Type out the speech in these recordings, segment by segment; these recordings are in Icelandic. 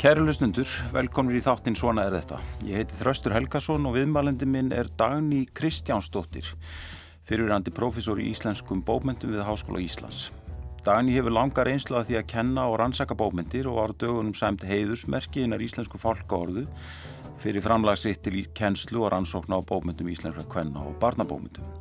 Kæru lusnundur, velkomnir í þáttinn Svona er þetta. Ég heiti Þraustur Helgason og viðmælendi minn er Dagni Kristjánsdóttir, fyrirverandi profesor í íslenskum bókmyndum við Háskóla Íslands. Dagni hefur langar einslu að því að kenna og rannsaka bókmyndir og var dögunum sæmt heiðusmerki innar íslensku fálkaorðu fyrir framlagsitt til kennslu og rannsókna á bókmyndum íslenska kvenna og barnabókmyndum.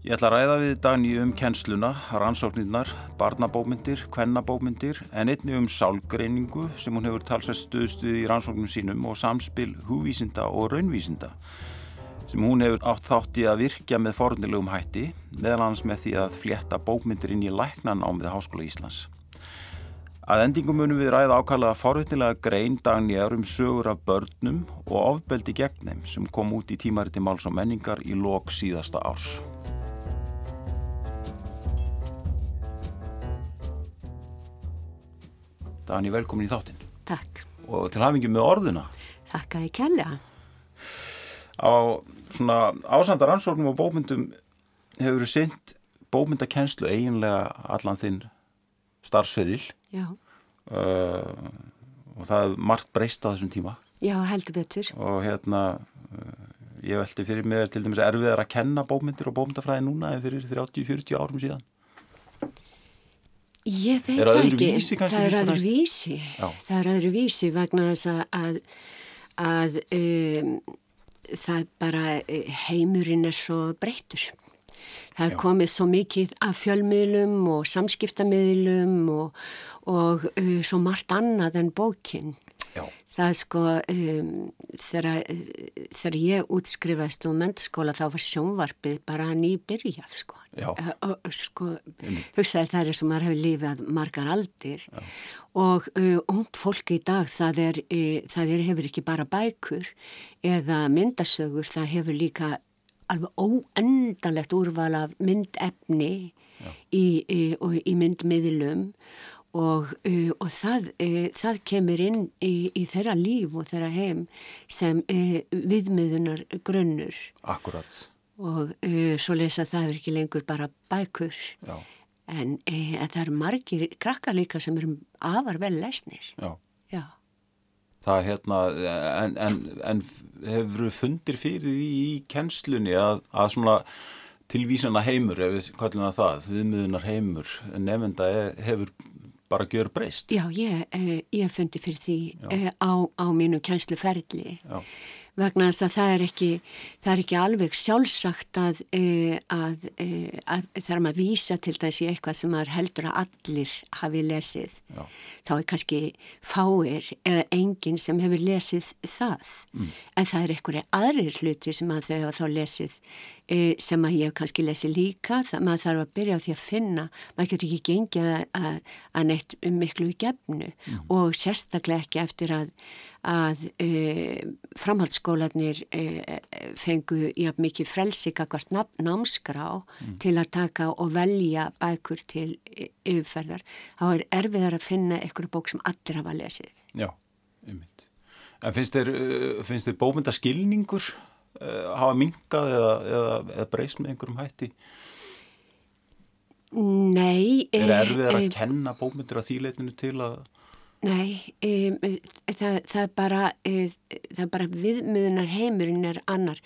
Ég ætla að ræða við dagni um kennsluna, rannsóknirnar, barnabómyndir, kvennabómyndir en einni um sálgreiningu sem hún hefur talsvægt stuðst við í rannsóknum sínum og samspil húvísinda og raunvísinda sem hún hefur átt þátt í að virkja með fornilegum hætti meðal hans með því að flétta bókmyndir inn í læknan ámið Háskóla Íslands. Að endingum munum við ræða ákvæmlega forvitnilega grein dagnjar um sögur af börnum og ofbeldi gegn þeim sem kom út í tímariti máls og menningar í lok síðasta árs. Dani, velkomin í þáttinn. Takk. Og til hafingjum með orðuna. Takk að ég kella. Á svona ásandar ansóknum og bókmyndum hefur þú synt bókmyndakennslu eiginlega allan þinn starfsferil. Já. Uh, og það er margt breyst á þessum tíma. Já, heldur betur. Og hérna, uh, ég veldi fyrir mig til dæmis erfiðar að kenna bókmyndir og bókmyndafræði núna en fyrir 30-40 árum síðan. Ég veit það ekki, það er fremst? vísi, það er öðru vísi vegna þess að, að, um, það bara eh, heimurinn er svo breyttur. Það er komið svo mikið af fjölmiðlum og samskiptamiðlum og, og uh, svo margt annað en bókinn. Það er sko, um, þegar, þegar ég útskrifaðist úr mentaskóla þá var sjónvarpið bara nýbyrjað sko. Já. Eh, og, sko, hugsaði það er sem maður hefur lífið margar aldir Já. og uh, ungt fólk í dag það, er, uh, það er, hefur ekki bara bækur eða myndasögur, það hefur líka alveg óendalegt úrval af myndefni í, í, í myndmiðlum og, uh, og það, það kemur inn í, í þeirra líf og þeirra heim sem viðmiðunar grunnur Akkurat. og svo lesa það er ekki lengur bara bækur Já. en, það eru margir krakkar líka sem eru afar vel lesnir Já. já, Það er hérna, en, en, en hefur fundir fyrir því í kennslunni að, að svona tilvísana heimur, ef við kallum það það, viðmiðunar heimur, nefnda hefur bara gjör breyst. já ég, uh, ég fundi fyrir því uh, á, á mínu kennsluferli Já. Vegna þess að það er ekki, það er ekki alveg sjálfsagt að, uh, að, uh, að þegar maður vísa til þessi eitthvað sem maður heldur að allir hafi lesið. Já. þá er kannski fáir eða enginn sem hefur lesið það. En það er einhverju aðrir hluti sem að þau hafa þá lesið e, sem að ég hef kannski lesið líka. Það maður þarf að byrja á því að finna. Maður getur ekki gengið að, að, að neitt miklu í gefnu. Og sérstaklega ekki eftir að að e, framhaldsskólanir e, fengu jafn mikið frelsika hvert námskrá til að taka og velja bækur til e, yfirferðar þá er erfiðar að finna einhverju bók sem allir hafa lesið. Já, einmitt. En finnst þér, finnst þér bómyndaskilningur hafa minkað eða, eða, eða breyst með einhverjum hætti? Nei. Er eh, erfiðar að eh, kenna bómyndir að þýleitinu til að... Nei, um, það, það, er bara, það er bara viðmiðunar heimurinn er annar.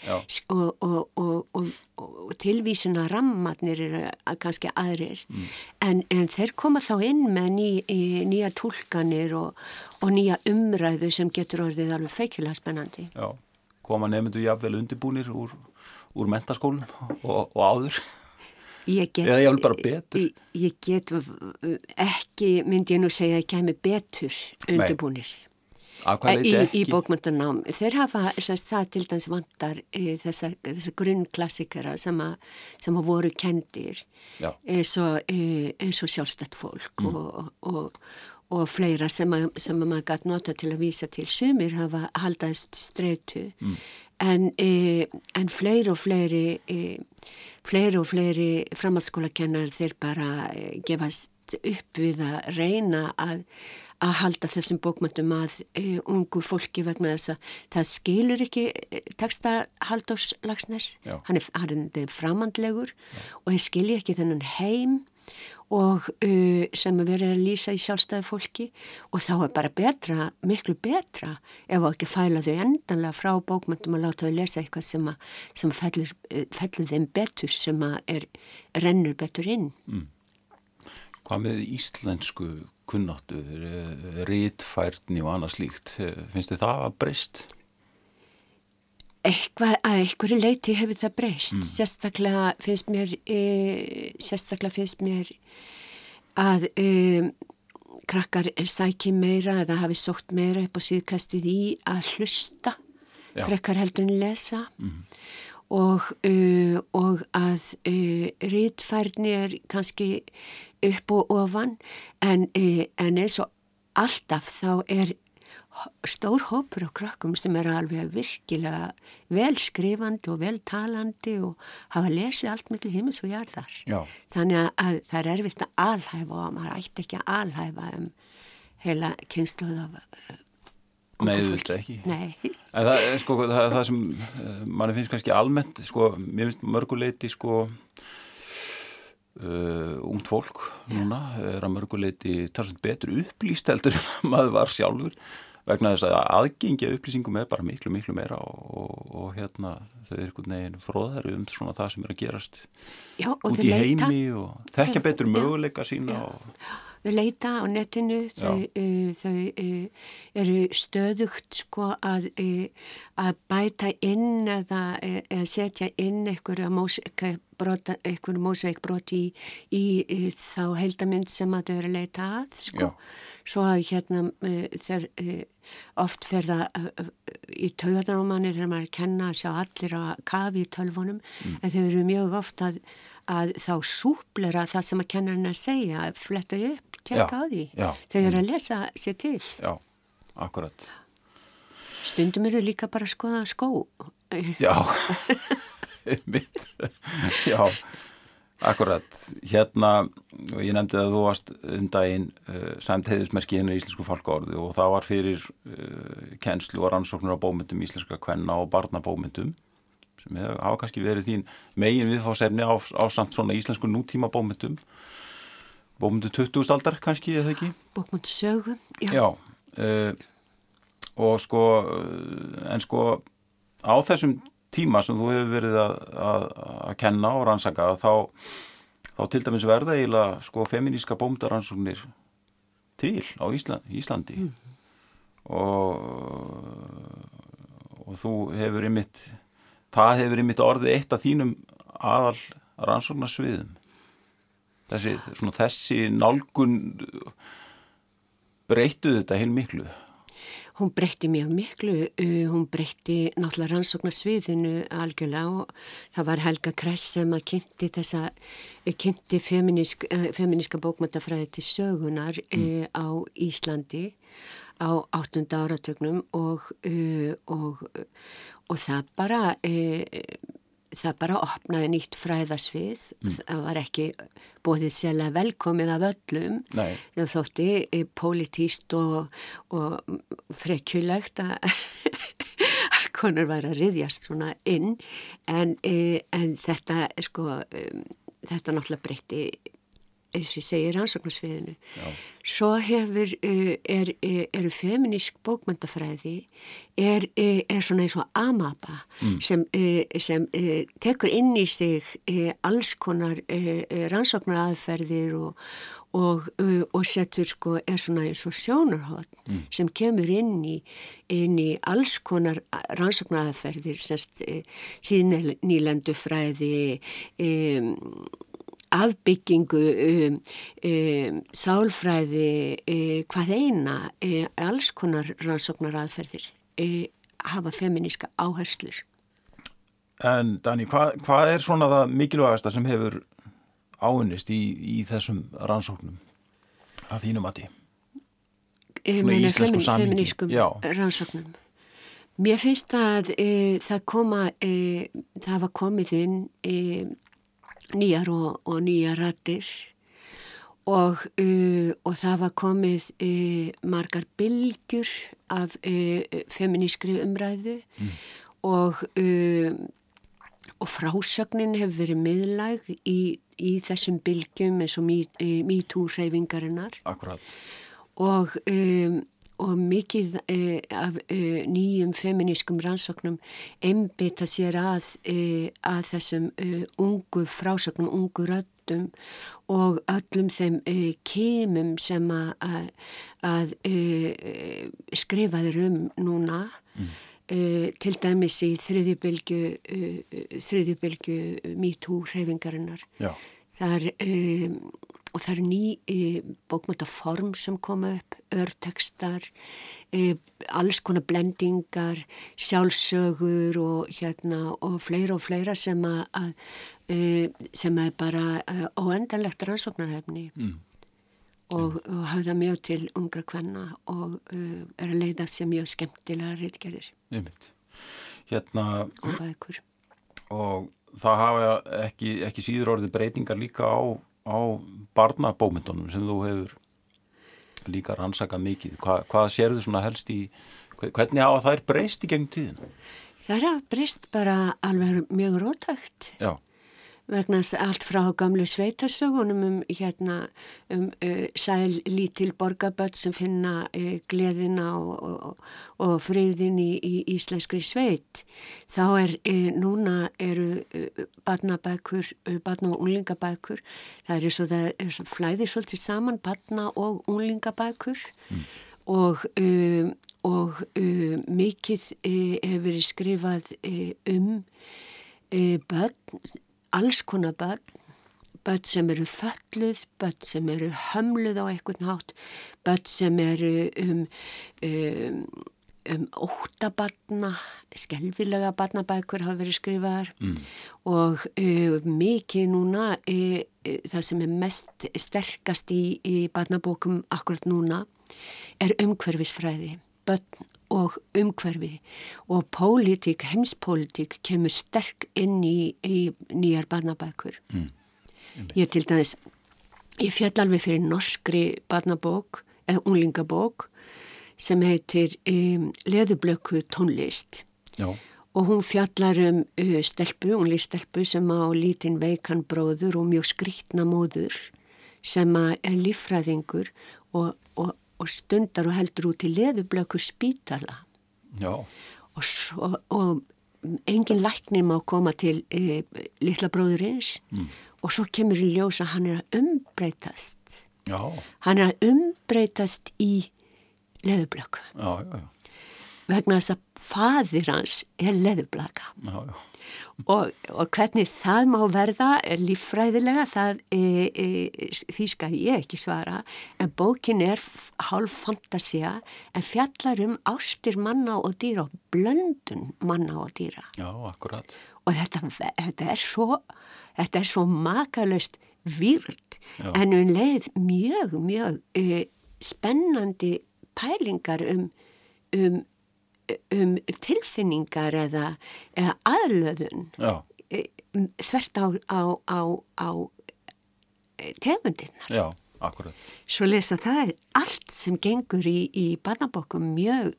Og, og, og, og, tilvísuna rammatnir eru að- kannski aðrir. En, en þeir koma þá inn með ný, í- nýja túlkanir og, og nýja umræðu sem getur orðið alveg feikilega spennandi. Já, koma nefndu jafnvel undirbúnir úr, úr mentaskólum og, og áður. Ég get, Eða jafnvel bara betur. Ég, ég get ekki, myndi ég nú segja, að kemi betur undirbúnir. Að hvað í, leiti ekki? í bókmyndanám. Þeir hafa semst, það til dæmis vantar e, þessa, þessa grunnklassikera sem, að- sem að voru kendir eins og, e, eins og sjálfstætt fólk og, og, og fleira sem, að, sem að maður gæti nota til að vísa til. Sumir hafa haldaðist streitu. En, e, en fleiri og fleiri e, fleiri og fleiri framhaldsskólakennar þeir bara e, gefast upp við að reyna að að halda þessum bókmyndum að uh, ungu fólki vegna þess að það skilur ekki texta Haldós Lagsnes, hann er, hann er framandlegur Já. og það skilji ekki þennan heim og uh, sem að vera að lýsa í sjálfstæði fólki og þá er bara betra, miklu betra ef á ekki fæla þau endanlega frá bókmyndum að láta þau lesa eitthvað sem að, sem fellur, uh, fellur þeim betur sem er, rennur betur inn. Mm. Hvað með íslensku kunnáttu, rítfærni og annað slíkt, finnst þið það að breyst? Eitthvað að einhverju leiti hefur það breyst. Mm. Sérstaklega finnst mér, e, sérstaklega finnst mér að e, krakkar sæki meira eða hafi sótt meira upp á síðkastið í að hlusta, frekkar heldur en lesa. Mm og, uh, og að uh, rítfærni er kannski upp og ofan en, uh, en eins og alltaf þá er stór hópur á krakkum sem er alveg virkilega velskrifandi og veltalandi og hafa lesið allt mellir heimis og jarðar. Já. Þannig að það er erfitt að alhæfa og maður ætti ekki að alhæfa um heila kynsluð af Nei, þú veist ekki. Nei. En það, sko, það, það sem eh, manni finnst kannski almennt, sko, mér finnst mörguleiti, sko, uh, ungt fólk núna er að mörguleiti talsveit betur upplýst heldur en maður var sjálfur vegna þess að aðgengja upplýsingum er bara miklu, miklu meira og, og, og hérna þau er einhvern veginn fróðar um svona það sem er að gerast Já, út í heimi og þekkja betur möguleika sína Já. og þau leita á netinu, þau, uh, þau uh, eru stöðugt sko að, uh, að bæta inn eða, eða setja inn einhverja mósækbrot í, í, í þá heldamind sem að þau eru að leita að sko. Svo að hérna þeir oft ferða í taugarnámanir þegar maður er að kenna að sjá allir að kafi í tölvunum. Mm. en þau eru mjög oft að, að þá súplera það sem að kennarinn að segja, fletta upp tekka á því. já. þau eru að lesa sér til. Já, akkurat. Stundum eru líka bara að skoða skó. Já. Mitt Já, akkurat hérna, og ég nefndi að þú varst um daginn uh, sæmt heiðismerki hennar í Íslensku fólkórðu og það var fyrir uh, kennslu og rannsóknur á bómyndum íslenska kvenna og barnabómyndum sem hafa kannski verið þín megin viðfásefni á, á samt svona íslensku nútíma bómyndum bókmyndu 20. aldar kannski, eða ekki? Bókmyndu sögu, já. Já, uh, og sko, eh, en sko á þessum tíma sem þú hefur verið að, að, að kenna og rannsaka þá, þá til dæmis verða eiginlega sko feminíska bómdaransóknir til á Ísland, Íslandi. Mm. og, og þú hefur ymitt, það hefur ymitt orðið eitt af þínum aðal rannsóknarsviðum. Þessi, þessi nálgun breyttu þetta heil miklu Hún breytti mjög miklu, uh, hún breytti náttúrulega rannsóknarsviðinu algjörlega og það var Helga Kress sem að kynnti þessa, uh, kynnti feminísk, uh, feminíska bókmöntafræði til sögunar mm. á Íslandi á áttunda áratögnum og, og, og það bara það bara opnaði nýtt fræðasvið. Mm. það var ekki bóðið sérlega velkomið af öllum. Það þótti e, pólitíst og, og frekjulegt að konur væri að riðjast svona inn. En, e, en þetta sko um, þetta náttúrulega breytti eins og segir rannsóknarsviðinu svo hefur uh, er, eru feminísk bókmöndafræði er, er svona eins og amaba mm. sem, uh, sem uh, tekur inn í sig alls konar rannsóknaraðferðir og, og, og setur sko er svona eins og sjónarhótt mm. sem kemur inn í, inn í alls konar rannsóknaraðferðir síðan nýlandufræði um afbyggingu, um, um, sálfræði, um, hvað eina, um, alls konar rannsóknar aðferðir um, hafa feminíska áherslur. En Dani, hvað, hvað er svona það mikilvægasta sem hefur áunnist í, í þessum rannsóknum að þínum að því? Svona í íslensku samingi. Feminískum Já. rannsóknum. Mér finnst að e, það koma, e, það hafa komið inn e, nýjar og, og nýjar rættir og, uh, og það var komið uh, margar bylgjur af uh, feminískri umræðu mm. og, og frásögnin hefur verið miðlæg í, í þessum bylgjum eins og mítúrreifingarinnar og um, og mikið uh, af uh, nýjum feminískum rannsóknum einbita sér að, uh, að þessum ungu frásögnum, ungu röttum og öllum þeim kemum sem að, að skrifaður um núna mm. til dæmis í þriðjubilgu MeToo hreyfingarinnar þar um, og það eru ný e, bókmöntaform sem koma upp, örtekstar, e, alls konar blendingar, sjálfsögur og, hérna, og fleira og fleira sem að, e, sem er bara óendanlegt rannsóknarhefni mm. og, og hafa mjög til ungra kvenna og uh, er að leiða sem mjög skemmtilega reytgerðir. Hérna og bækur. Og það hafa ekki, ekki síður orðið breytingar líka á á barnabómyndunum sem þú hefur líka rannsakað mikið. Hva, hvað sér þau svona helst í, hvernig hafa þær breyst í gegnum tíðina? Það er breyst bara alveg mjög rótægt. Já vegna allt frá gamlu sveitasögunum um hérna um uh, sæl lítil borgarböld sem finna uh, gleðina og, og, og friðin í, í íslenskri sveit þá er uh, núna eru barnabækur barna og unglingabækur það er svo það er svo flæðið svolítið saman barna og unglingabækur mm. og um, og mikið hefur verið skrifað um börn alls konar börn, börn sem eru falluð, börn sem eru hömluð á einhvern hátt, börn sem eru um, um, um óttabarna, skelvilega barnabækur hafa verið skrifaðar. Mm. og uh, mikið núna, uh, uh, það sem er mest sterkast í, í barnabókum akkurat núna, er umhverfisfræði, börn og umhverfi og pólitík, heimspólitík kemur sterk inn í, í nýjar barnabækur. Mm. Ég til dæmis, ég fjall alveg fyrir norskri barnabók eða unglingabók sem heitir um, Leðublöku tónlist Já. og hún fjallar um uh, stelpu, unglístelpu sem á lítinn veikan bróður og mjög skrítna móður sem er lífræðingur og, og og stundar og heldur út í leðublöku spítala. Og, svo, og engin læknir má koma til e, litla bróðurins mm. og svo kemur í ljós að hann er að umbreytast. Já. hann er að umbreytast í leðublöku vegna þess að fadir hans er leðublaka já já og, og hvernig það má verða líffræðilega það e, e, því skal ég ekki svara. En bókin er hálf fantasia en fjallar um ástir manna og dýra og blöndun manna og dýra. Já, akkurat. Og þetta, þetta er svo þetta er svo makalöst výrt en um leið mjög, mjög e, spennandi pælingar um um um tilfinningar eða, eða aðlöðun e, þvert á, á, á, á e, tegundirnar. Já, akkurat. Svo lesa það er allt sem gengur í, í barnabókum mjög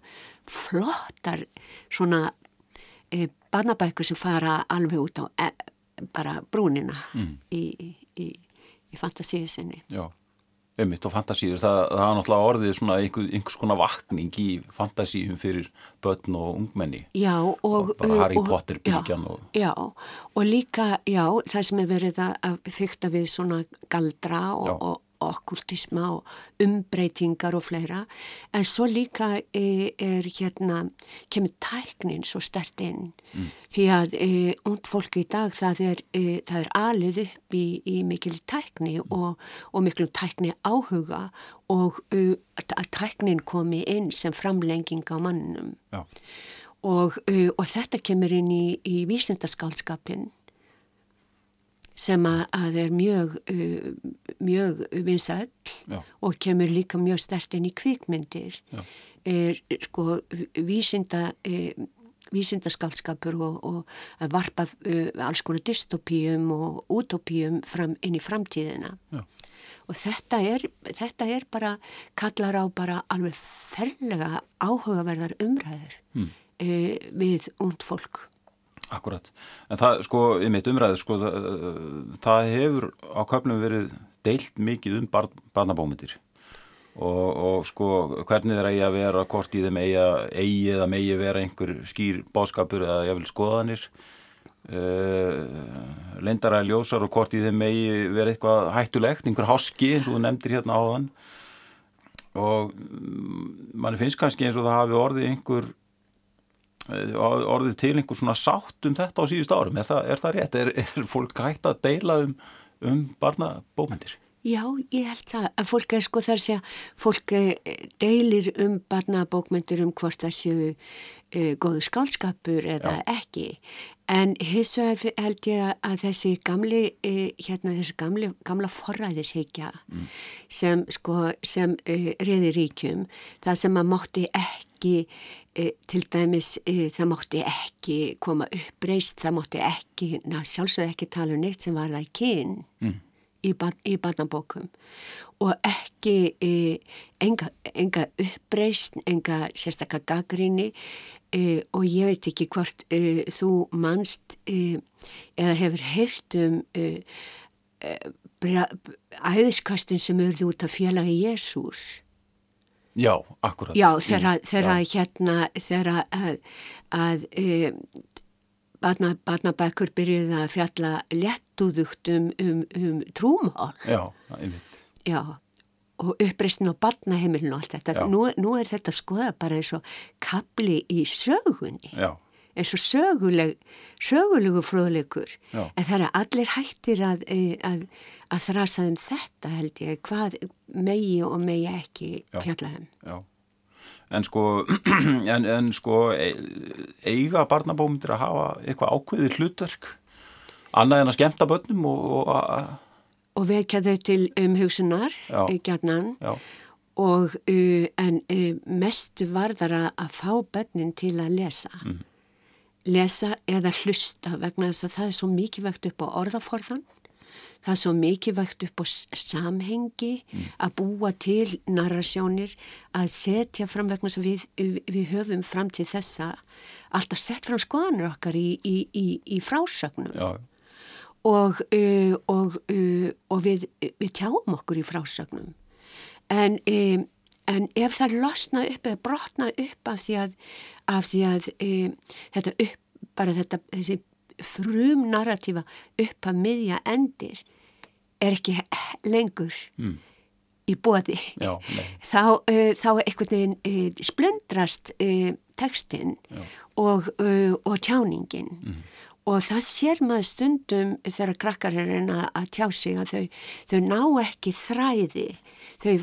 flottar svona e, barnabækur sem fara alveg út á e, bara brúnina mm. í, í, í fantasíusinni. Já ummitt og fantasíður, það, það er náttúrulega orðið svona einhver, einhvers konar vakning í fantasíum fyrir börn og ungmenni. Já, og, og bara Harry og, Potter bylgjan já, og... já, og líka, já, það sem er verið að fyrta við svona galdra og, og okkultisma og umbreytingar og fleira en svo líka e, er hérna kemur tæknin svo stert inn mm. því að e, und fólki í dag það er, e, það er alið upp í, í mikil tækni mm. og, og mikil tækni áhuga og e, að tæknin komi inn sem framlenging á mannum og, e, og þetta kemur inn í, í vísindaskálskapin sem að er mjög, uh, mjög vinsall og kemur líka mjög stert inn í kvikmyndir er sko vísinda uh, vísindaskaldskapur og, og varpa uh, alls konar dystopíum og utopíum fram inn í framtíðina Já. og þetta er, þetta er bara, kallar á bara alveg ferlega áhugaverðar umræður mm. uh, við und fólk. Akkurat, en það sko, í mitt umræðu sko, það, það hefur á köflum verið deilt mikið um bar, barnabómyndir. Og, og sko hvernig þeir eigi að vera, hvort í þeim eigi, eða megi vera einhver skýr báskapur eða jáfnvel skoðanir. Uh, leindaræði ljósar og hvort í þeim megi vera eitthvað hættulegt, einhver háski eins og þú nefndir hérna áðan. Og mm, mann finnst kannski eins og það hafi orðið einhver eh, orðið til einhver svona sátt um þetta á síðust árum, er það, er það rétt? Er, er fólk hægt að deila um, um barnabómyndir? Já, ég held það að fólk er sko þar sé að fólk eh, deilir um barnabókmyndir um hvort það séu uh, góðu skálskapur eða Já. ekki en hins vegar held ég að þessi gamli, uh, hérna þessi gamli, gamla forræðishyggja mm. sem sko sem uh, reyði ríkjum, það sem að mátti ekki til dæmis það mátti ekki koma uppreist, það mátti ekki, ná sjálfsög ekki tala um neitt sem var það kyn mm í, í barnabókum og ekki e, enga, enga uppreist, enga sérstakka gaggrinni e, og ég veit ekki hvort e, þú mannst e, eða hefur heyrt um æðiskastin sem urði út af félagi Jésús Já, akkurat. Já, þegar hérna, þegar að, að barna, barnabækur byrjuði að fjalla léttúðugt um, um, um trúmál. Já, einmitt. Já, og uppreistin á barnaheimilinu og allt þetta. Nú, nú er þetta skoða bara eins og kapli í sögunni. Já. eins og söguleg, sögulegu fróðlegur. Já. En það er allir hættir að, eh, að, að þrasa um þetta held ég, hvað megi og megi ekki fjalla um. Já en sko, en, en sko e, eiga barnabómyndir að hafa eitthvað ákveðið hlutverk annað en að skemta börnum og, og, og vekja þau til umhugsunar gætnan og uh, en uh, mest varðar að fá börnin til að lesa. Mm. lesa eða hlusta vegna þess að það er svo mikið vegt upp á orðaforðan það er svo mikið vægt upp á samhengi mm. að búa til narrasjónir að setja fram vegna sem við, við höfum fram til þessa alltaf sett fram skoðanur okkar í, í, í, í frásögnum og, uh, og, uh, og við, við tjáum okkur í frásögnum. En, um, en ef það losna upp eða brotna upp af því að, af því að um, þetta upp, bara þetta þessi frum narratífa upp að miðja endir er ekki lengur mm. í bóði þá, uh, þá einhvern veginn splundrast uh, textin og, og tjáningin. Mm. Og það sér maður stundum þegar krakkar er að tjá sig að þau, þau ná ekki þræði. Þau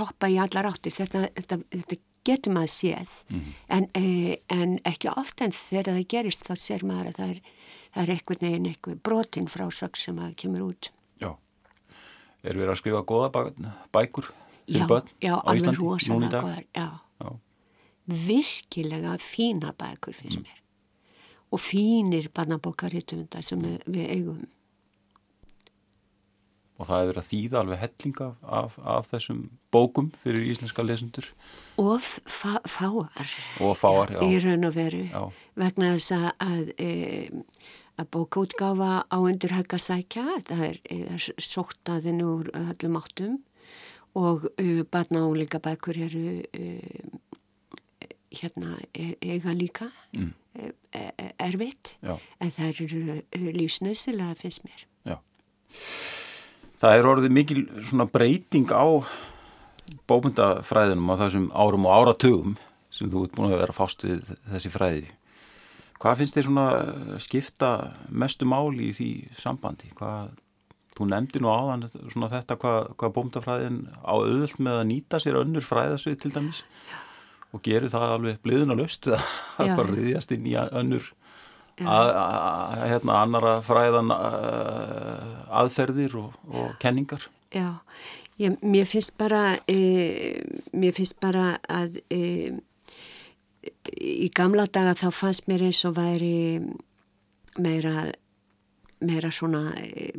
hoppa í allar áttir. Þetta, þetta, þetta getur maður séð. Mm. en, en ekki oft en þegar það gerist þá sér maður að það er, það er einhvern veginn eitthvað brotinn frásök sem að kemur út. Er verið að skrifa goða bækur já, já, alveg rosalega goðar já. já, virkilega fína bækur finnst mm. Og fínir barnabókarittumundar sem mm. við eigum. Og það hefur að þýða alveg hellinga af, af þessum bókum fyrir íslenska lesundur og fáar. Og fáar, já. Í raun og veru. Vegna þess að, að e, að bókaútgáfa á undir höggasækja, það er, er sóttaðin úr öllum áttum. Og uh, barna og líka bækur eru hérna e, eiga líka. Mm. E, e, erfitt Já. en það eru lífsnausilega finnst mér Já. Það er orðið mikil svona breyting á bókmyndafræðinum á þessum árum og áratugum sem þú ert búin að vera fást við þessi fræði Hvað finnst þér svona eh, skipta mestu máli í því sambandi? Hvað, þú nefndi nú áðan svona þetta hvað, hvað bómtafræðin á auðvöld með að nýta sér önnur fræðasvið til dæmis og gerir það alveg bliðun að bara riðjast inn í önnur að, að, hérna annara fræðan að, aðferðir og, og kenningar. Já, ég, mér finnst bara e, mér finnst bara að e, í gamla daga þá fannst mér eins og væri meira, meira svona e,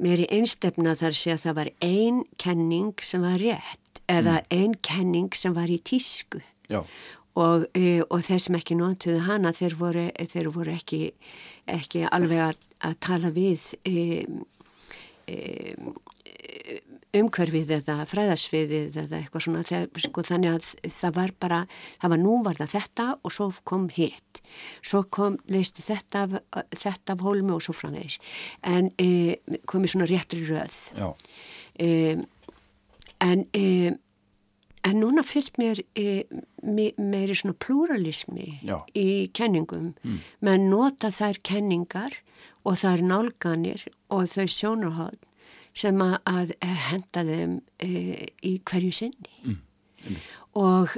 meiri einstefna þar sé að það var ein kenning sem var rétt eða mm. ein kenning sem var í tísku. Og, e, og þeir sem ekki notuðu hana þeir voru, þeir voru ekki, ekki alveg að, að tala við e, e, umhverfið eða fræðarsviðið eða eitthvað svona. Þegar, sko, þannig að það var bara það var nú var það þetta og svo kom hitt. Svo kom, leisti þetta af, þetta af hólmi og svo framvegis. En e, komið svona réttri röð. E, en e, en núna fyrst mér e, meiri svona pluralismi Já. í kenningum mm. menn nota þær kenningar og þær nálganir og þau sjónarhótt sem að henda þeim e, í hverju sinni mm, mm. Og,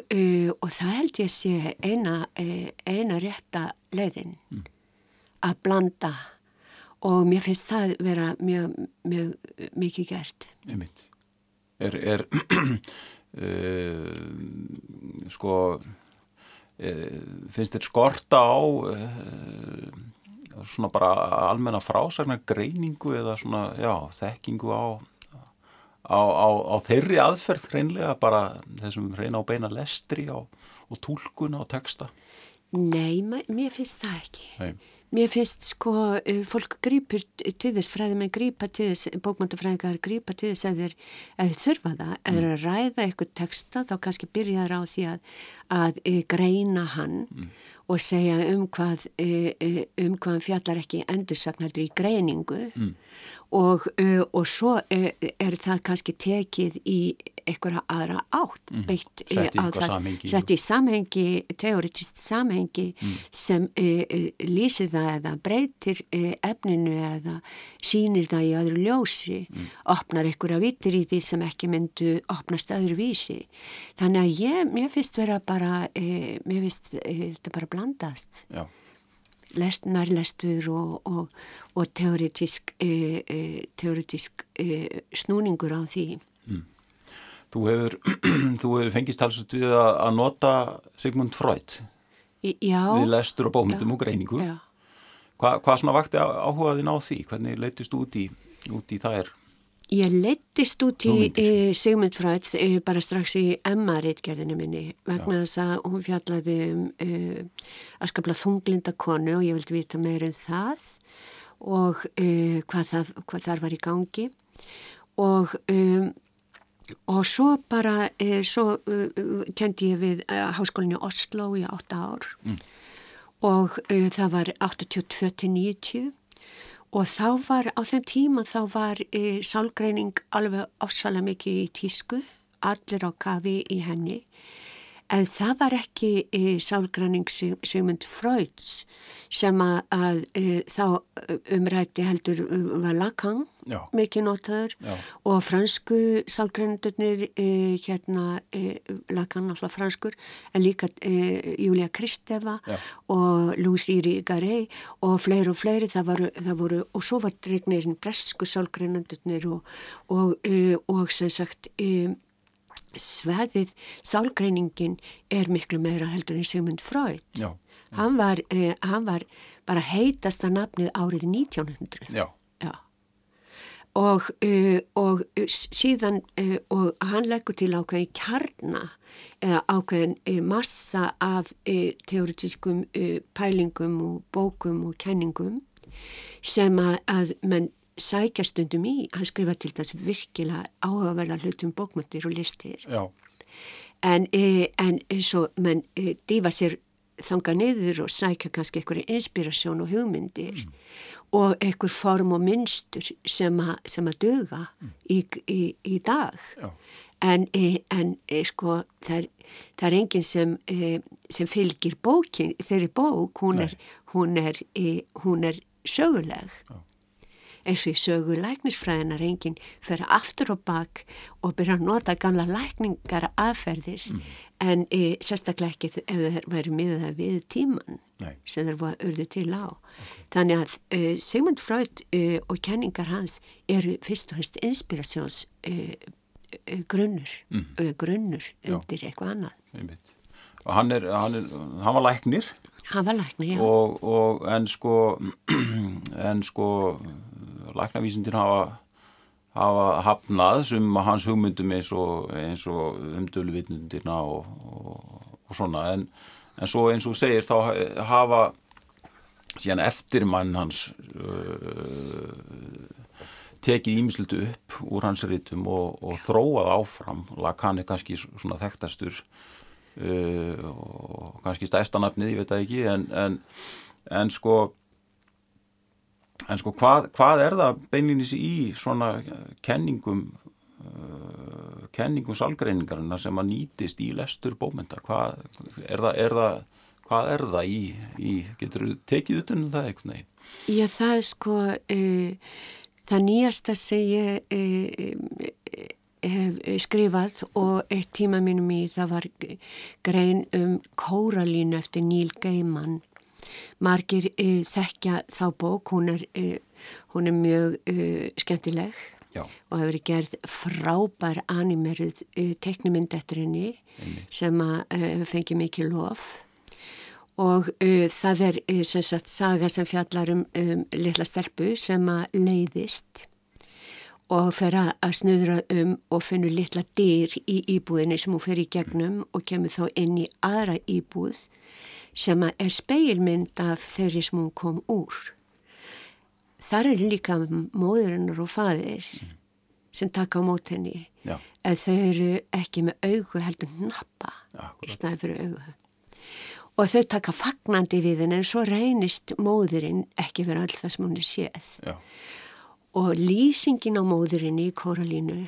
og það held ég sé eina, eina rétta leiðin mm. að blanda og mér finnst það vera mjög, mjög mikið gert Er, er sko finnst þér skorta á svona bara almenna frásagnar greiningu eða svona, já, þekkingu á, á, á, á þeirri aðferð hreinlega bara þessum hreina á beina lestri og tólkun á texta? Nei, mér finnst það ekki. Nei. Mér finnst sko, fólk grýpur til þess, fræðum en grýpa til þess, bókmöntafræðingar grýpa til þess að þeir, þurfa það, mm. að þeir að ræða eitthvað texta, þá kannski byrjar á því að, að greina hann mm og segja um hvað, e, e, um hvað fjallar ekki endursaknaldur í greiningu mm. og, e, og svo er það kannski tekið í einhverja aðra átt mm. beitt þetta í samhengi teoretist samhengi mm. sem lýsir það eða breytir efninu eða sínir það í öðru ljósi mm. opnar einhverja vitir í því sem ekki myndu opnast öðru vísi þannig að ég, mér finnst vera bara mér finnst þetta bara blandast Lest, nærlestur og, og, og teoretísk, e, e, teoretísk e, snúningur á því. Mm. Þú hefur, hefur fengist talsast við að, nota Sigmund Freud já, við lestur og bómyndum og greiningu. Hva, hvað svona vakti áhugaðin á því? Hvernig leytist út í, út í er? Ég leittist út í e, Sigmund Freud e, bara strax í Emma-reitgerðinu minni vegna þess að hún fjallaði um e, að skapla þunglinda konu og ég vildi vita meira um það og hvað, það, hvað þar var í gangi. Og, og svo bara svo kendi ég við háskólinu Oslo í 8 ár mm. og það var 82-90 Og þá var, á þenn tíma þá var e, sálgreining alveg ofsalega mikið í tísku, allir á kafi í henni. En það var ekki e, sálgranning Sigmund Freuds sem að, að e, þá umrætti heldur var Lacan Já. mikið notaður Já. og fransku sálgrannindurnir e, hérna e, Lacan alltaf franskur en líka e, Júlia Kristeva Já. og Louis-Iri Garey og fleiri og fleiri það voru, það voru og svo var dregnirinn bresku sálgrannindurnir og, og, e, og sem sagt sveðið sálgreiningin er miklu meira heldur en Sigmund Freud já. Hann, var, eh, hann var bara heitasta nafnið árið 1900 já. Og, uh, og síðan uh, og hann leggur til ákveðin kjarna eða ákveðin uh, massa af teoretískum pælingum og bókum og kenningum sem að, að menn sækja stundum í, hann skrifa til þess virkilega áhugaverða hlutum bókmyndir og listir Já. en, e, en svo menn e, dífa sér þanga niður og sækja kannski einhverju inspirasjón og hugmyndir mm. og einhver form og mynstur sem, a, sem að döga mm. í, í, í dag Já. en, e, en e, sko það er, það er enginn sem, e, sem fylgir bókin, þeirri bók hún er, hún er, hún er söguleg Já eins og í sögu læknisfræðinar enginn fyrir aftur og bak og byrja að nota gamla lækningar aðferðir mm. en e, sérstaklega ekki ef það væri miða við tíman Nei. sem það var örðu til á. Okay. Þannig að e, Sigmund Freud e, og kenningar hans eru fyrst og fyrst inspirasjóns grunnur, mm. grunnur undir Já. eitthvað annað. Og hann, er, hann, er, hann var læknir? Hann var læknir, já. Og, og en sko, en sko læknavísindir hafa hafa hafnað sem hans hugmyndum eins og, og umdöluvittnundirna og, og, og svona. En, en svo eins og segir þá hafa síðan eftir mann hans uh, tekið ímislutu upp úr hans rítum og, þróað áfram. Lacan er kannski svona þekktastur uh, og kannski stæstanafnið, ég veit það ekki en, en, en sko en sko hvað, hvað er það beinlinis í svona kenningum uh, kenningum salgreiningarna sem að nýtist í lestur bómynda hvað er það, er það hvað er það í, í getur þú tekið utanum það eitthvað? Já það er sko uh, það nýjasta sem ég uh, hef skrifað og eitt tíma mínum í það var grein um Kóralínu eftir Níl Geimann margir uh, þekkja þá bók. Hún er, hún er mjög skemmtileg Já. og hefur gerð frábær animeruð henni sem að fengið mikið lof. Og uh, það er uh, sem sagt saga sem fjallar um, um litla stelpu sem að leiðist og fer að snuðra um og finnur litla dyr í íbúðinni sem hún fer í gegnum og kemur þá inn í aðra íbúð sem að er speilmynd af þeirri sem hún kom úr. Þar er líka móðurinnar og fadir mm. sem taka á mót henni en þau eru ekki með augu heldur nappa ja, í staði fyrir augu og þau taka fagnandi við henn en svo reynist móðurinn ekki vera all það sem hún er séð Já. og lýsingin á móðurinni í Kóralínu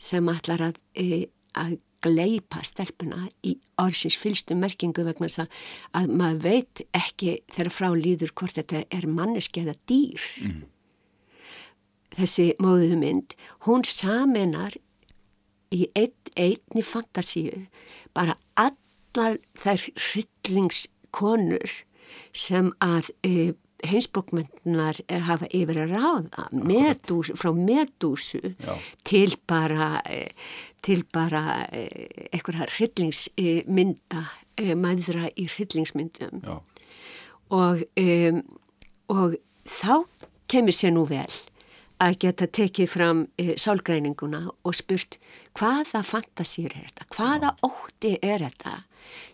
sem ætlar að, e, að gleipa stelpuna í orðsins fylstu merkingu vegna þess að, að maður veit ekki þegar frá líður hvort þetta er manneski eða dýr mm. þessi móðumynd hún samenar í ein, einni fantasíu bara all allar þær hryllingskonur sem að e, heimsbókmyndunar hafa yfir að ráða medús, frá medúsu Já. til bara e, til bara e, einhverja hryllingsmynda e, maðra í hryllingsmyndum. Og, e, og þá kemur sér nú vel að geta tekið fram e, sálgreininguna og spurt hvaða fantasýr er þetta, hvaða ótti er þetta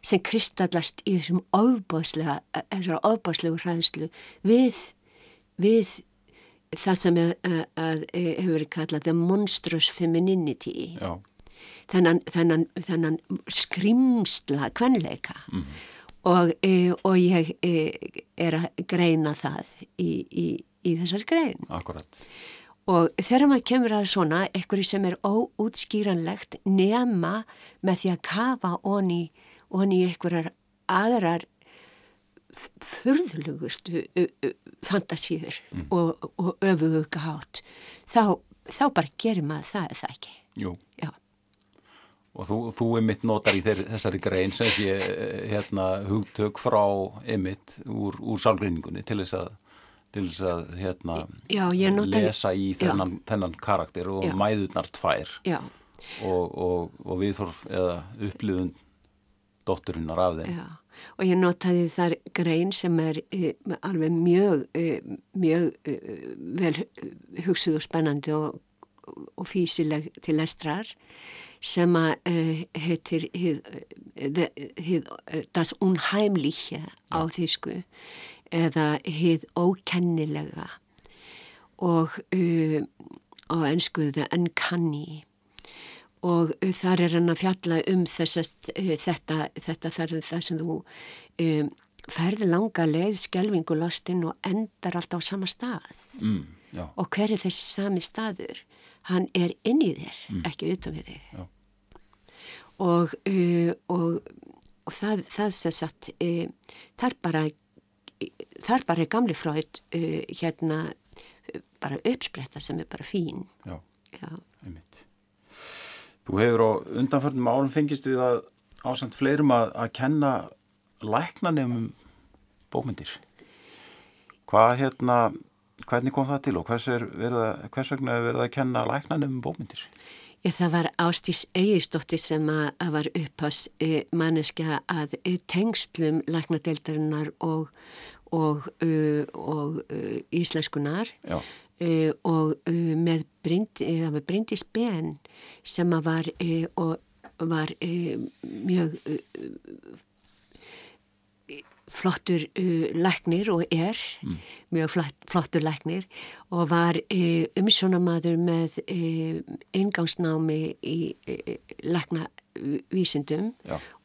sem kristallast í þessum ofbáslega, þessar ofbáslegu hræðslu við, við það sem er, að, að, hefur verið kallað the monstrous femininity. Þennan, þennan, þennan skrimsla kvenleika. Mm og, e, og ég e, er að greina það í, í, í þessar grein. Akkurat. Og þegar maður kemur að svona, eitthvað sem er óútskýranlegt nema með því að kafa onni og hann í einhverjar aðrar förðlugustu fantasíður mm. og, og öfuga hátt þá, þá bara gerir maður það eða ekki Jú Já. og þú, þú emitt notar í þessari grein sem sé hérna, hugtök frá emitt úr, úr sálgrinningunni til þess að til þess að hérna, já, nota... lesa í þennan, þennan karakter og já. mæðurnar tvær og, og, og viðþorf eða upplifun dótturinnar af þeim. Já, og ég notaði þar grein sem er e, alveg mjög, e, mjög e, vel hugsuð og spennandi og, og físileg til estrar sem að heitir das unheimliche á þýsku eða hið ókennilega og á ennskuðu uncanny og þar er hann að fjalla um þessast, eh, þetta, þetta þar er það sem þú um, ferði langa leið, skjelvingu lostinn og endar alltaf á sama stað. Mm, og hver er þessi sami staður? Hann er inn í þér mm. ekki utan við þig. Og uh, og, og það, það sem sagt uh, þar bara þar bara er gamli fröð uh, hérna bara uppspretta sem er bara fín. Já, já. Þú hefur á undanförnum álum fengist við að ásand fleirum að, að kenna læknanefnum bókmyndir. Hvað hérna, hvernig kom það til og hvers, verða, hvers vegna hefur verið að kenna læknanefnum bókmyndir? Ég, það var Ástís Eigistóttir sem að, að var upphás e, manneskja að e, tengstlum læknadeildarinnar og, og, uh, og íslenskunar uh, og uh, með Bryndis Ben sem var, var mjög flottur uh, læknir og er mm. mjög flott, flottur læknir og var uh, umsjónamaður með uh, ingangsnámi í læknavísindum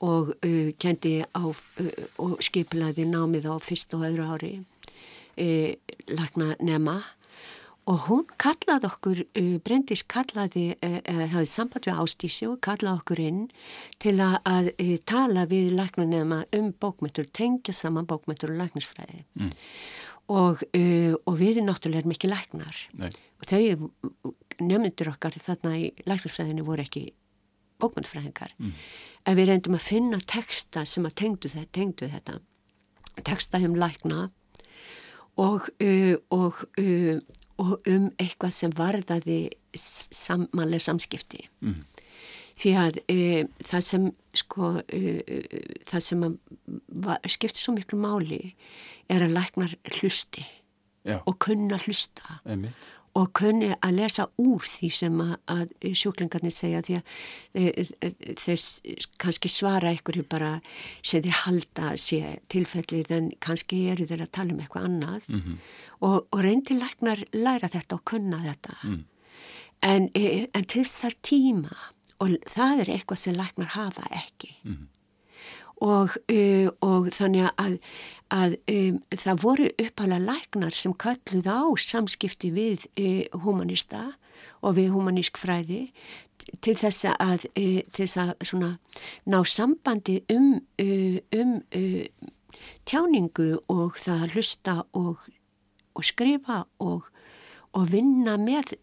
og kendi á og skiplaði námið á fyrst og öðru ári lækna nema og hún kallaði okkur, uh, Bryndis kallaði, uh, uh, hafið samband við Ástísi og kallaði okkur inn til að, að tala við læknunema um bókmyndur, tengja saman bókmyndur og læknisfræði mm. og, uh, og við erum náttúrulega mikið læknar Nei. og þau nefnundur okkar þarna í læknisfræðinu voru ekki bókmyndfræðingar mm. en við reyndum að finna texta sem að tengdu þetta, tengdu þetta texta um lækna og, uh, og og um eitthvað sem varðaði samanlega samskipti mm. því að e, það sem sko e, það sem var, skipti svo miklu máli er að læknar hlusti Já. og kunna hlusta Einmitt og kunni að lesa úr því sem að, sjúklingarnir segja því að þeir, þeir kannski svara einhverju bara sem þeir halda sé tilfellið en kannski eru þeir að tala um eitthvað annað mm -hmm. og, og reyndilegnar læra þetta og kunna þetta mm. en, e, en til þar tíma og það er eitthvað sem læknar hafa ekki mm -hmm og, uh, og þannig að, að um, það voru uppalega læknar sem kalluð á samskipti við uh, humanista og við humanísk fræði til þess að, uh, til þess að svona, ná sambandi um, um tjáningu og það að hlusta og, og skrifa og, og vinna með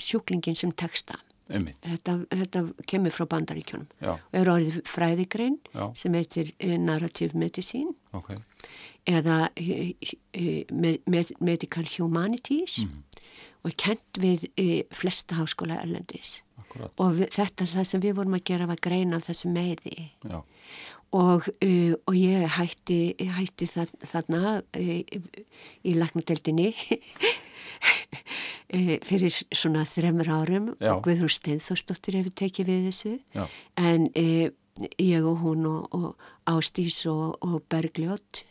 sjúklingin sem texta. Þetta, þetta kemur frá bandaríkjónum og er orðið fræðigrein Já. sem heitir eh, narrative medicine okay. eða eh, eh, med, med, medical humanities mm. og er kent við flesta háskóla erlendis Akkurat. og við, þetta það sem við vorum að gera var greina af þessu meði og, og ég hætti, hætti þarna í, í lagnadeldinni e, fyrir svona þremur árum Já. og Guðrún Steinþórsdóttir hefur tekið við þessu Já. en ég og hún og, og Ástís og, og Bergljótt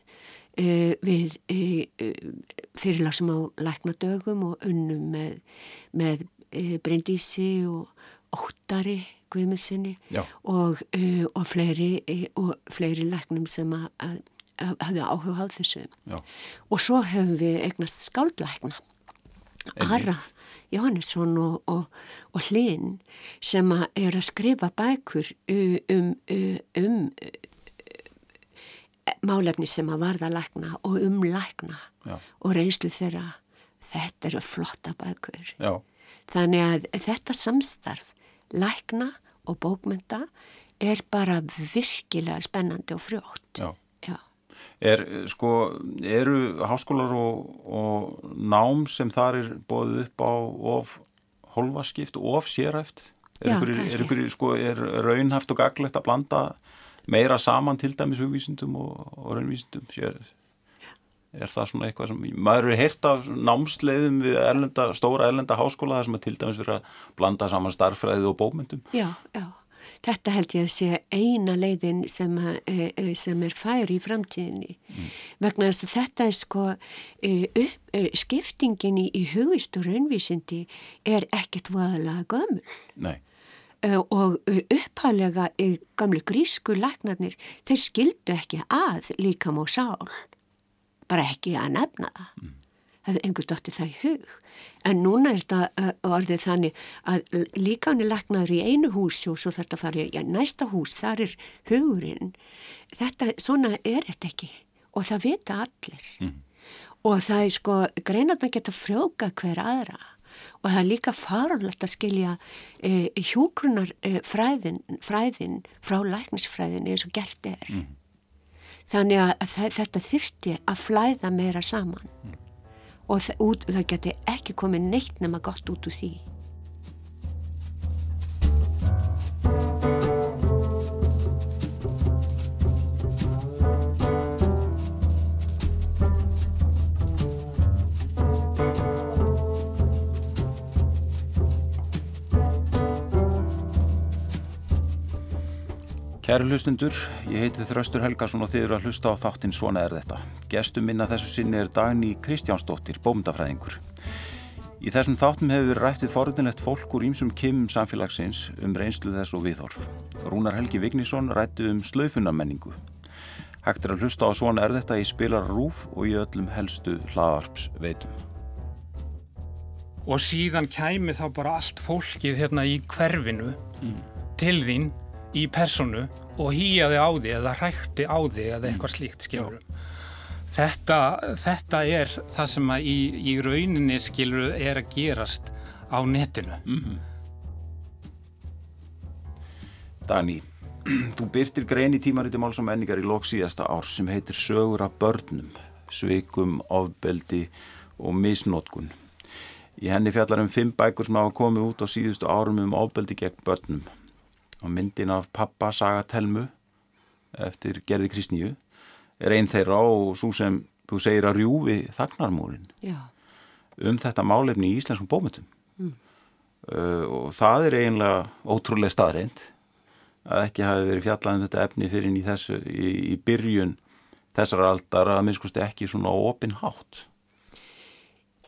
við fyrirlagsum á læknadögum og unnum með, með Bryndísi og Óttari Guðmessinni og, og fleiri og fleiri læknum sem að hafði áhuga á þessu Já. og svo hefum við eignast skáldlækna Ara Jóhannesson og, og, og Hlinn sem að er að skrifa bækur um, um, um málefni sem að varða lækna og um lækna Já. og reynslu þeirra þetta eru flotta bækur Já. þannig að þetta samstarf lækna og bókmynda er bara virkilega spennandi og frjótt Já Er, sko, eru háskólar og, og nám sem þar er bóðið upp á of holvaskipt og of séræft? Er, Já, ykkur, er, sko, er raunhaft og gaglegt að blanda meira saman til dæmis hugvísindum og, og raunvísindum? Sér, er það svona eitthvað sem, maður eru heyrt af námsleiðum við erlenda, stóra erlenda háskóla þar sem að til dæmis vera að blanda saman starfræðið og bókmyndum? Já, já. Þetta held ég að sé eina leiðin sem, að, e, e, sem er færi í framtíðinni mm. vegna þess að þetta er sko e, upp, skiptingin í, í hugist og raunvísindi er ekkert vaðalega gömul Nei. og upphalega gamlu grísku lagnarnir þeir skildu ekki að líkam og sál bara ekki að nefna það mm. það er einhver dótti það í hug En núna er þetta orðið þannig að líkan er lagnaður í einu húsi og svo þetta farið í næsta hús, þar er hugurinn. Þetta, svona er þetta ekki og það vita allir. Mm. Og það er sko, greinarna geta frjóka hver aðra og það er líka farulegt að skilja eh, hjúkrunar eh, fræðin, fræðin frá læknisfræðin eins og gert er. Mm. Þannig að þetta þyrti að flæða meira saman. Mm og það, út, það geti ekki komið neitt nema gott út úr því Kæru hlustundur, ég heiti Þraustur Helgarsson og þið eru að hlusta á þáttinn Svona er þetta. Gestum minna þessu sinni er Dagný Kristjánsdóttir, bómdafræðingur. Í þessum þáttum hefur við rættið forðinlegt fólk úr ímsum kimum samfélagsins um reynslu þess og viðhorf. Rúnar Helgi Vignísson rætti um slöfunamenningu. Hægt er að hlusta á Svona er þetta í spilar rúf og í öllum helstu hlaðarps veitum. Og síðan kæmi þá bara allt fólkið hérna í hverfinu mm. til þín í personu og hýjaði á því eða hrækti á því eða eitthvað mm. slíkt skilur þetta, þetta er það sem að í, í rauninni skilur er að gerast á netinu. Mm -hmm. Dani þú byrtir grein í tímariti máls og menningar í lók síðasta árs sem heitir Sögur af börnum sveikum, ofbeldi og misnótkun í henni fjallar um fimm bækur sem hafa komið út á síðustu árum um ofbeldi gegn börnum og myndin af pappa Sagatelmu eftir Gerði Kristníu er einn þeirra og svo sem þú segir að rjúfi þagnarmúrin Já. um þetta málefni í íslenskum bómyndum mm. uh, og það er eiginlega ótrúlega staðreind að ekki hafi verið fjallaðin um þetta efni fyrir í, þessu, í, í byrjun þessar aldar að minnst ekki svona opin hátt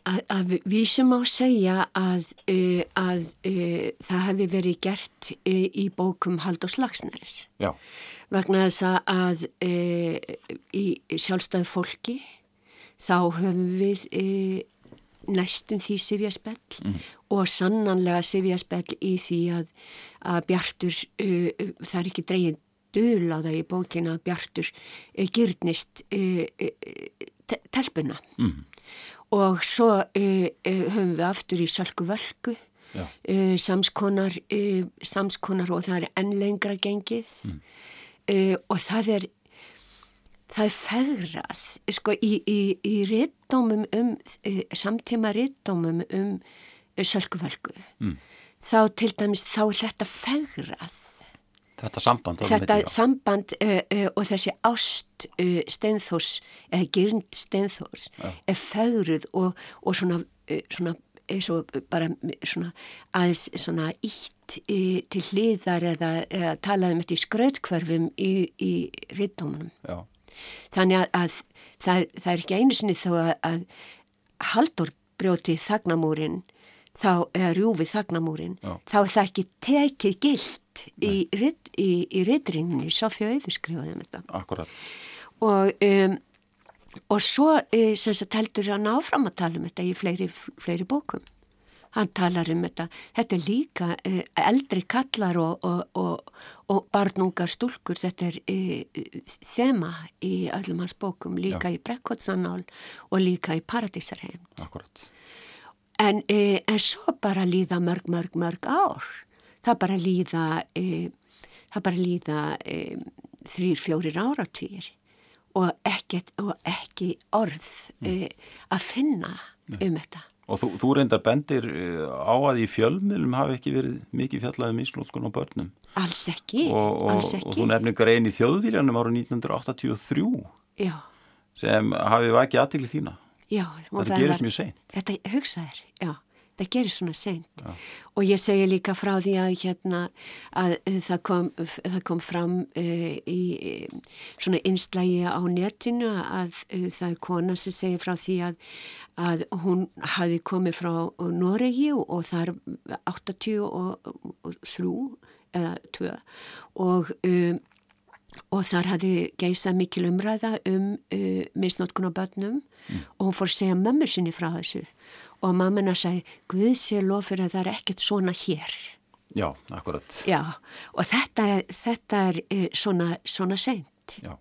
að, að við sem á segja að, uh, að uh, það hefði verið gert uh, í bókum Haldur Slagsnæris vegna þess að í sjálfstæðu fólki þá höfum við næstum því Sivjaspell mm. og sannanlega Sivjaspell í því að, að Bjartur, það er ekki dreygin döl á það í bókina að Bjartur gyrnist telpuna. Mm og svo uh, höfum við aftur í Sölku Völku uh, samskonar, samskonar og það er enn lengra gengið mm. og það er það er fegrað sko í, í, í rittdómum um samtíma rittdómum um Sölku Völku mm. þá til dæmis þá er þetta fegrað Þetta samband Þetta samband uh, uh, og þessi ást uh, Steinfors, eða Gyrnd Steinfors ja. er fagruð og, og svona, svona, svo bara svona aðeins svona ítt til hliðar eða, eða talaðum þetta í skrautkverfum í, í rittdómanum. Þannig að, að það, það er ekki einu sinni þó að, að Haldur brjóti þagnamúrin þá, eða rjúfið þagnamúrin, þá er það ekki tekið gilt í, í, í rittrinninni, Sofja Auður skrifaði um þetta. Akkurat. Og, um, og svo uh, sem sagt heldur hann áfram að tala um þetta í fleiri, fleiri bókum. Hann talar um þetta, þetta er líka uh, eldri kallar og, og, og, og barnungar stúlkur, þetta er uh, þema í öllum hans bókum, líka Já. í Brekkotsanál og líka í Paradísarheim. Akkurat. En, en svo bara líða mörg, mörg, mörg ár það bara líða e, það bara líða e, þrýr, fjórir áratýr og, og ekki orð e, að finna Nei. um þetta. Og þú, þú reyndar bendir e, á að í fjölmiðlum hafi ekki verið mikið fjallaðið mislótkun á börnum. Alls ekki, og, og, alls ekki. Og þú nefnir grein í þjóðvíljanum ára 1983 Já. sem hafi vakið aðtili þína. Já. Þetta gerist var, mjög seint. Þetta hugsaður, já það gerir svona seint ja. og ég segi líka frá því að hérna að það kom, það kom fram uh, í svona einslægi á netinu að uh, það er kona sem segir frá því að, að hún hafi komið frá Noregi og það er 83 eða 2 og um, og þar hafði geisað mikil umræða um uh, misnótkun á börnum. Mm. og hún fór segja mömmur sinni frá þessu. Og mammina sagði Guð sé lof fyrir að það er ekkert svona hér. Já, akkurat. Já, og þetta er, þetta er eh, svona, svona seint. Já.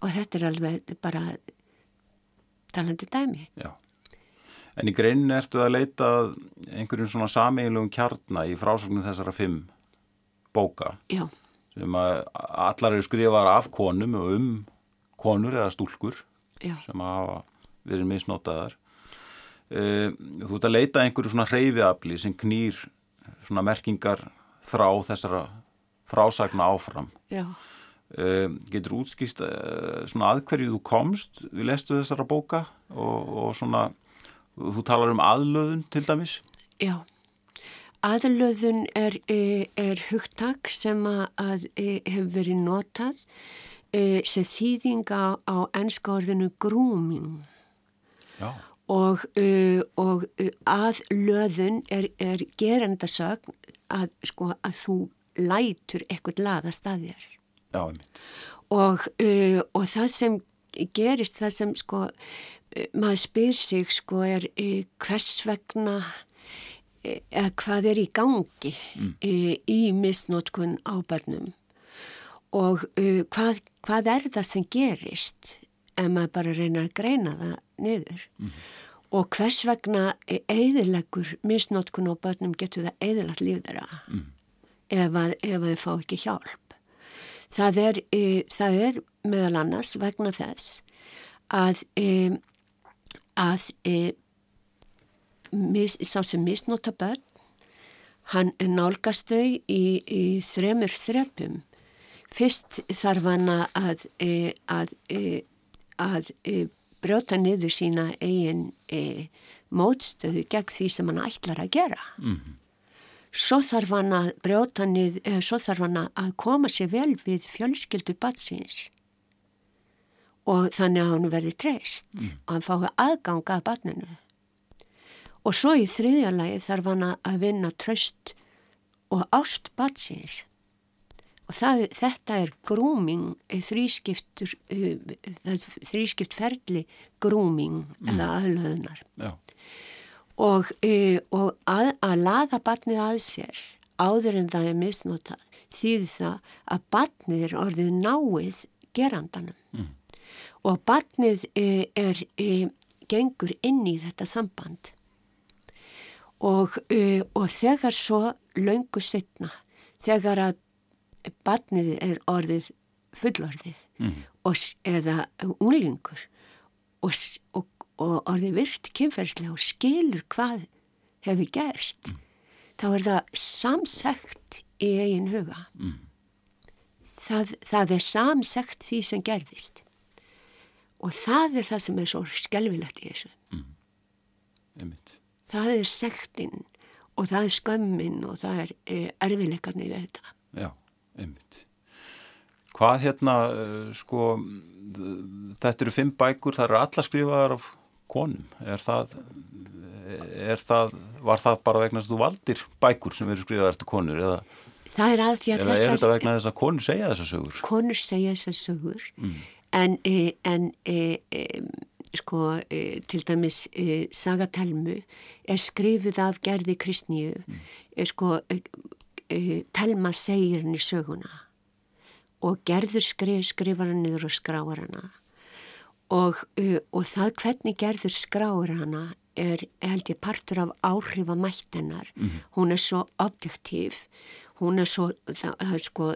og þetta er alveg bara talandi dæmi. Já. En í greinin ertu að leita einhverjum svona sameigilugum kjarnar í frásögnum þessara fimm bóka? Já sem að allar eru skrifar af konum og um konur eða stúlkur Já. sem hafa verið misnótaðar Eh, þú ert að leita einhverju svona hreyfiafli sem knýr svona merkingar þrá þessara frásagna áfram Já. Eh, getur útskýst eh, svona aðhverju þú komst við lestu þessara bóka og, og svona þú talar um aðlöðun til dæmis Já aðlöðun er, er hugtak sem að, að hefur verið notað sem þýðinga á ennska orðinu grooming Já. og, og aðlöðun er, er gerendasögn að, sko, að þú lætur eitthvað laðast að þér. Já. Og, og það sem gerist, það sem sko, maður spyr sig sko er hvers vegna hvað er í gangi mm. í misnótkun á börnum og hvað, hvað er það sem gerist ef maður bara reynar að greina það niður. Mm. Og hvers vegna eðilegur misnótkun á börnum getur það eðilagt líf þeirra. Mm ef þau fá ekki hjálp. Það er, e, það er meðal annars vegna þess að, e, að e, mis, sá sem misnóta börn, hann nálgast þau í, í þremur þrepum. Fyrst þarf hann að, e, að, e, að e, brjóta niður sína eigin mótstöðu gegn því sem hann ætlar að gera. Mm -hmm svo þarf hann að brjóta niður, eða svo þarf hann að koma sér vel við fjölskyldu batsins og þannig að hann verði treyst mm. og hann fái aðganga að batninu. Og svo í þriðja lagi þarf hann að vinna tröst og ást batsins. Og það, þetta er grúming, eh, uh, þrískipt ferli grúming mm. eða aðlöðunar. Já og, e, og að, að laða barnið að sér áður en það er misnotað þýð það að barnið er orðið náið gerandanum mm. og barnið e, er, e, gengur inn í þetta samband og, e, og þegar svo laungu setna þegar að barnið er orðið fullorðið mm. og, eða unlingur og, og og orðið virt kynferðslega og skilur hvað hefur gerst mm. þá er það samsagt í eigin huga mm. það, það er samsagt því sem gerðist og það er það sem er svo skelvilegt í þessu mm. Það er sektinn og það er skömmin og það er eh, erfileikarni við þetta. Já, einmitt. Hvað hérna, uh, sko þetta eru fimm bækur, það eru alla skrifaðar af konum. Er það, er það var það bara vegna þess að þú valdir bækur sem eru skrifaðar eftir konur eða, eða þessar, er þetta vegna þess að konur segja þessar sögur? Konur segja þessar sögur. Mm. en, e, en e, e, sko e, til dæmis e, Sagatelmu er skrifuð af gerði kristníu mm. sko e, Telma segir henni söguna og gerður skrif, skrifar hann niður og skráar hana. Og, uh, og það hvernig gerður skráur hana er held ég partur af áhrifamættenar mm hún er svo objektív hún er svo það, sko,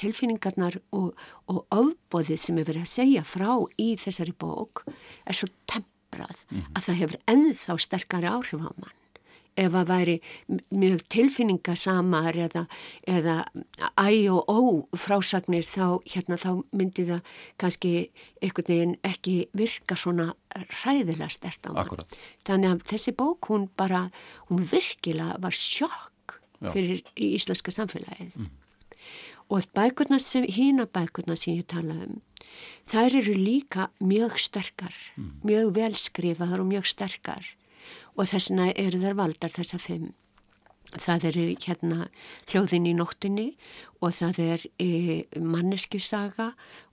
tilfinningarnar og, og ofbóðið sem er verið að segja frá í þessari bók er svo temprað mm -hmm. að það hefur ennþá sterkari áhrif á mann ef að væri mjög tilfinningasamar eða, eða æ og ó frásagnir þá, hérna, þá myndi það kannski einhvern veginn ekki virka svona ræðilega stert á mann. Þannig að þessi bók hún bara, hún virkilega var sjokk fyrir í íslenska samfélagið. Mm. Og bækurna sem, hína bækurna sem ég tala um, þær eru líka mjög sterkar, mm. mjög velskrifaðar og mjög sterkar og þessna eru þær valdar þessar fimm. Það eru hérna hljóðin í nóttinni og það er e, manneskjusaga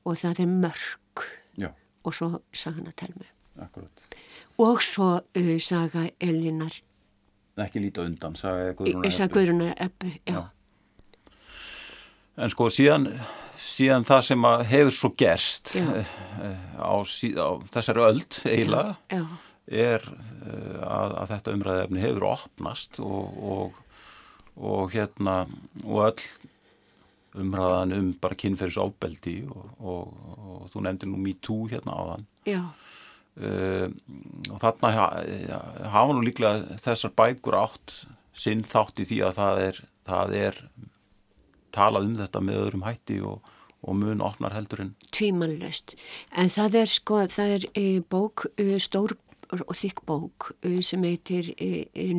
og það er mörg Já. og svo sagana telmu. Akkurat. Og svo e, saga Elinar. Ekki lítið undan, Eppu, já. já. En sko síðan, síðan það sem hefur svo gerst e, á, á þessari öld eiginlega. Já er eh, að, að þetta umræðefni hefur opnast og, og, og hérna og öll umræðan um bara kynferðisofbeldi og, og þú nefndir nú MeToo hérna á þann uh, og þarna hafa nú líklega þessar bækur átt sinn þátt í því að það er, það er talað um þetta með öðrum hætti og og mun opnar heldur en tvímanlöst en það er sko það er e, bók e, stór og þykk bók uh, sem heitir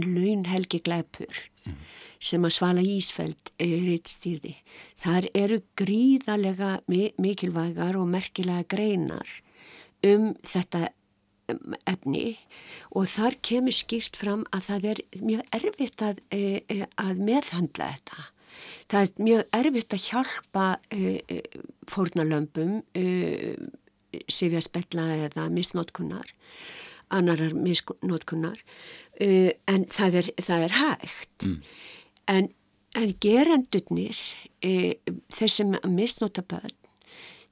laun helgi glæpur mm. sem að Svala Ísfeld reytstýrði. Þar eru gríðalega mikilvægar og merkilega greinar um þetta efni og þar kemur skýrt fram að það er mjög erfitt að, e, e, að meðhandla þetta. Það er mjög erfitt að hjálpa e, fórnalömpum, sifjaspella eða misnótkunnar, annarar misnótkunnar, en það er, það er hægt. Mm. En, en gerendurnir, þessum misnóta börn,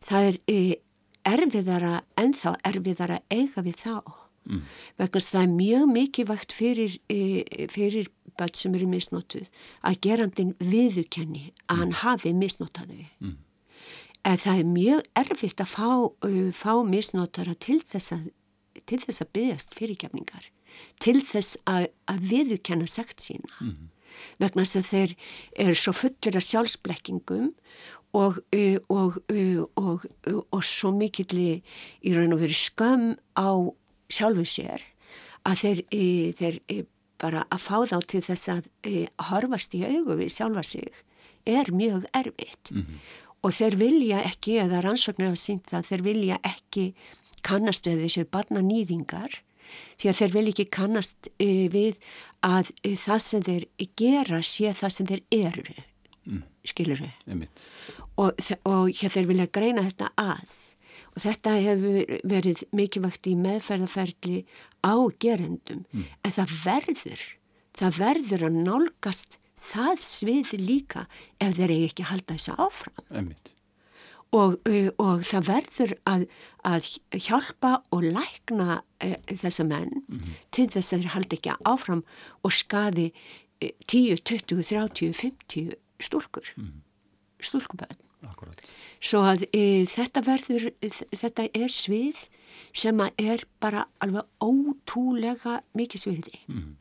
það er erfiðara, ennþá erfiðara eiga við þá mm. vegna það er mjög mikilvægt fyrir, e, fyrir börn sem eru misnótuð að gerandin viðukenni að mm. hann hafi misnótaðu mm. en það er mjög erfitt að fá, uh, fá misnótara til þess að að byggjast fyrirgefningar til þess að, að viðukenna segt sína mm. vegna þess að þeir eru svo fullir af sjálfsblekkingum og, og, og, og svo mikill í raun og veri skam á sjálfu sér að þeir, þeir bara að fá þá til þess að horfast í augu við sjálfa sig er mjög erfitt mm -hmm. og þeir vilja ekki, eða rannsóknar hafa sínt það, þeir vilja ekki kannast við þessu barna nýðingar því að þeir vilja ekki kannast við að það sem þeir gera sé það sem þeir eru. Skilur við og, og hér þeir vilja greina þetta að. Og þetta hefur verið mikilvægt í meðferðaferli á gerendum. Mm. en það verður það verður að nálgast það svið líka ef þeir eigi ekki að halda þessu áfram. Og, og það verður að, að hjálpa og lækna e, þessa menn mm. til þess að þeir haldi ekki áfram og skadi 10, 20, 30, 50 stúlkur. Mm. stúlkuböðn svo að e, þetta verður þetta er svið sem að er bara alveg ótrúlega mikið sviði. Mm.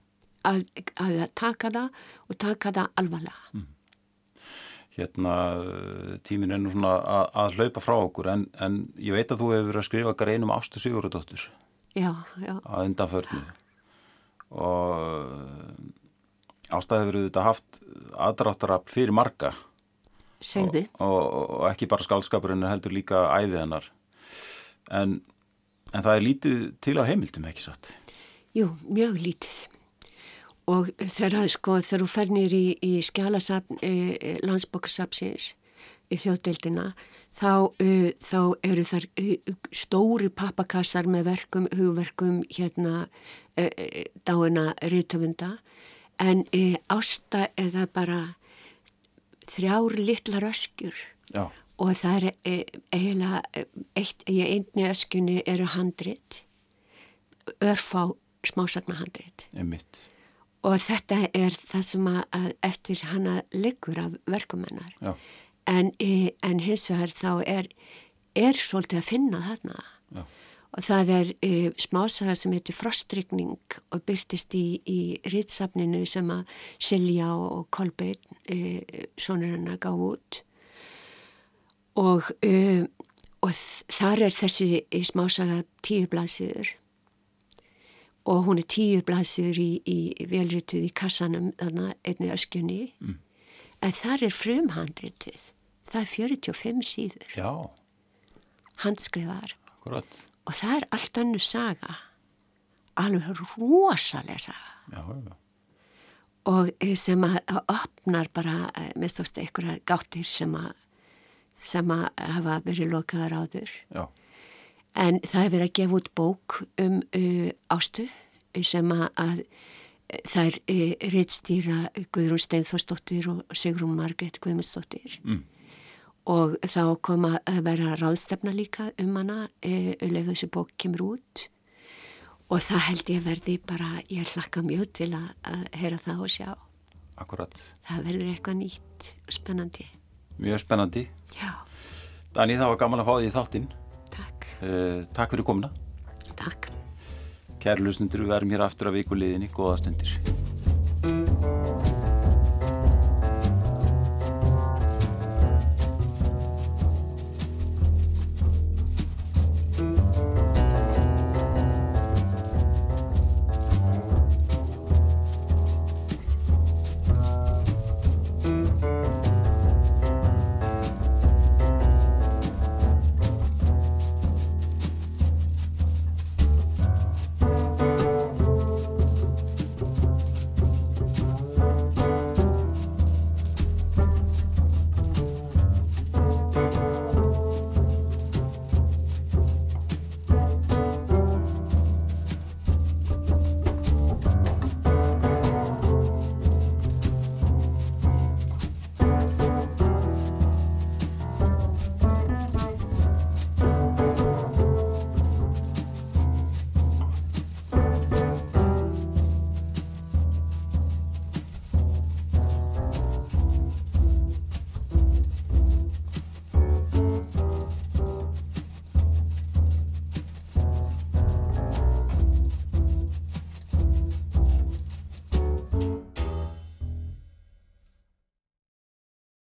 að, að taka það og taka það alvarlega. Mm. Hérna tímin er nú svona að, að hlaupa frá okkur en, en ég veit að þú hefur verið að skrifa greinum Ástu Sigurðardóttur. Að undanförnu. Og Ástæði hefur þetta haft aðdráttarafl fyrir marga. Og, og, og ekki bara skálskapurinn heldur líka æðið hennar. En, en það er lítið til á heimildum ekki satt? Jú, mjög lítið. Og þegar sko þú fernir í, í skjálasapn e, e, landsbókarsapsins í þjóðdeildina þá, e, þá eru þar e, stóri pappakassar með verkum, hugverkum hérna e, dáina rítöfunda en e, ásta það bara þrjár litlar öskjur. Já. og það er e, eiginlega eitt, í einni öskjunni eru handrit örfá smásagna handrit Einmitt. og þetta er það sem að eftir hana liggur af verkumennar en, e, en hins vegar þá er, er svolítið að finna þarna. Já og það er e, smásaga sem heitir Frostrykning og byrtist í, í rýtsafninu sem að Silja og Kolbeinn e, sonur hennar gáð út. Og, e, og þar er þessi smásaga tíu blaðsýður og hún er tíu blaðsýður í, í velrituð í kassanum þarna einni öskjunni. Mm. en þar er frumhandritið. Það er 45 síður. Já. Handskriðar Akkurat og það er allt annu saga. Alveg rosalega saga. Já, já. og eh, sem að opnar bara eh, mistókst einhverjar gáttir sem að sem að hafa verið lokaðar áður. Já. en það hefur verið að gefa út bók um uh, ástu sem að, að er uh, reittstýra Guðrún Steinforsdóttir og Sigrún Margret Guðmundsdóttir. Mm og þá kom að vera ráðstefna líka um hana auðvitað e, þessi bók kemur út og það held ég verði bara, ég hlakka mjög til að, að heyra það og sjá. Akkurat. Það verður eitthvað nýtt og spennandi. Mjög spennandi. Já. Dani, það var gaman að fá því þáttinn. Takk. Uh, takk fyrir komuna. Takk. Kæri lusnundur, við erum hér aftur af vikuleginni. Góða stundir.